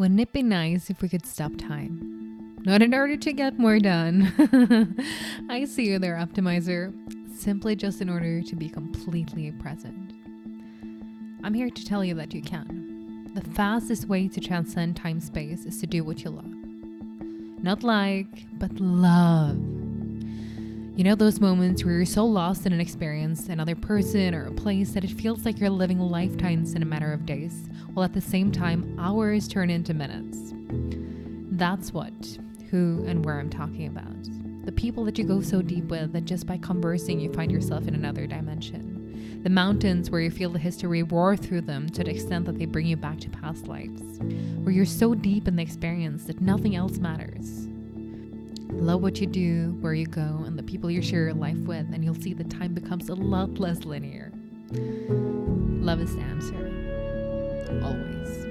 Wouldn't it be nice if we could stop time? Not in order to get more done. I see you there, Optimizer. Simply just in order to be completely present. I'm here to tell you that you can. The fastest way to transcend time space is to do what you love. Not like, but love. You know those moments where you're so lost in an experience, another person, or a place that it feels like you're living lifetimes in a matter of days, while at the same time, hours turn into minutes. That's what, who, and where I'm talking about. The people that you go so deep with that just by conversing you find yourself in another dimension. The mountains where you feel the history roar through them to the extent that they bring you back to past lives. Where you're so deep in the experience that nothing else matters. Love what you do, where you go, and the people you share your life with, and you'll see that time becomes a lot less linear. Love is the answer. Always.